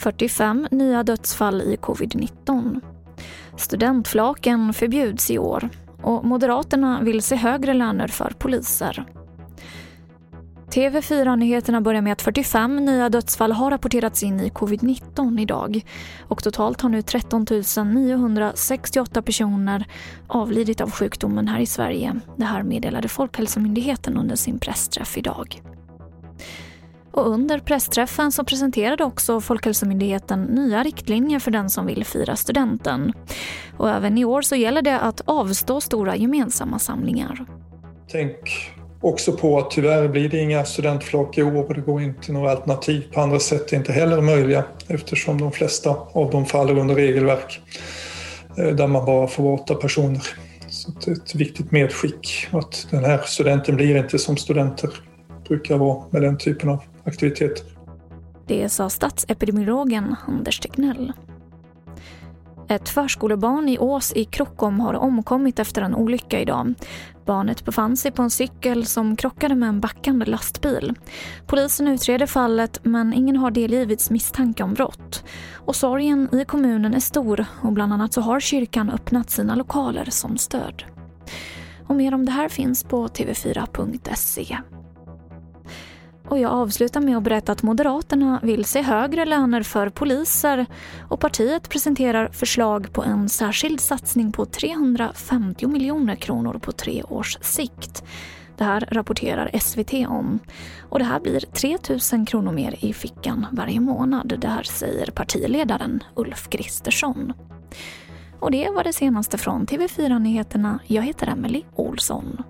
45 nya dödsfall i covid-19. Studentflaken förbjuds i år och Moderaterna vill se högre löner för poliser. TV4-nyheterna börjar med att 45 nya dödsfall har rapporterats in i covid-19 idag. Och totalt har nu 13 968 personer avlidit av sjukdomen här i Sverige. Det här meddelade Folkhälsomyndigheten under sin pressträff idag. Och under pressträffen så presenterade också Folkhälsomyndigheten nya riktlinjer för den som vill fira studenten. Och även i år så gäller det att avstå stora gemensamma samlingar. Tänk också på att tyvärr blir det inga studentflak i år och det går inte några alternativ på andra sätt är inte heller möjliga eftersom de flesta av dem faller under regelverk eh, där man bara får vara åtta personer. Så det är ett viktigt medskick att den här studenten blir inte som studenter brukar vara med den typen av aktiviteter. Det sa statsepidemiologen Anders Tegnell. Ett förskolebarn i Ås i Krokom har omkommit efter en olycka idag. Barnet befann sig på en cykel som krockade med en backande lastbil. Polisen utreder fallet men ingen har delgivits misstanke om brott. Och sorgen i kommunen är stor och bland annat så har kyrkan öppnat sina lokaler som stöd. Och mer om det här finns på tv4.se. Och jag avslutar med att berätta att Moderaterna vill se högre löner för poliser och partiet presenterar förslag på en särskild satsning på 350 miljoner kronor på tre års sikt. Det här rapporterar SVT om. Och det här blir 3 000 kronor mer i fickan varje månad. Det här säger partiledaren Ulf Kristersson. Och det var det senaste från TV4 Nyheterna. Jag heter Emily Olsson.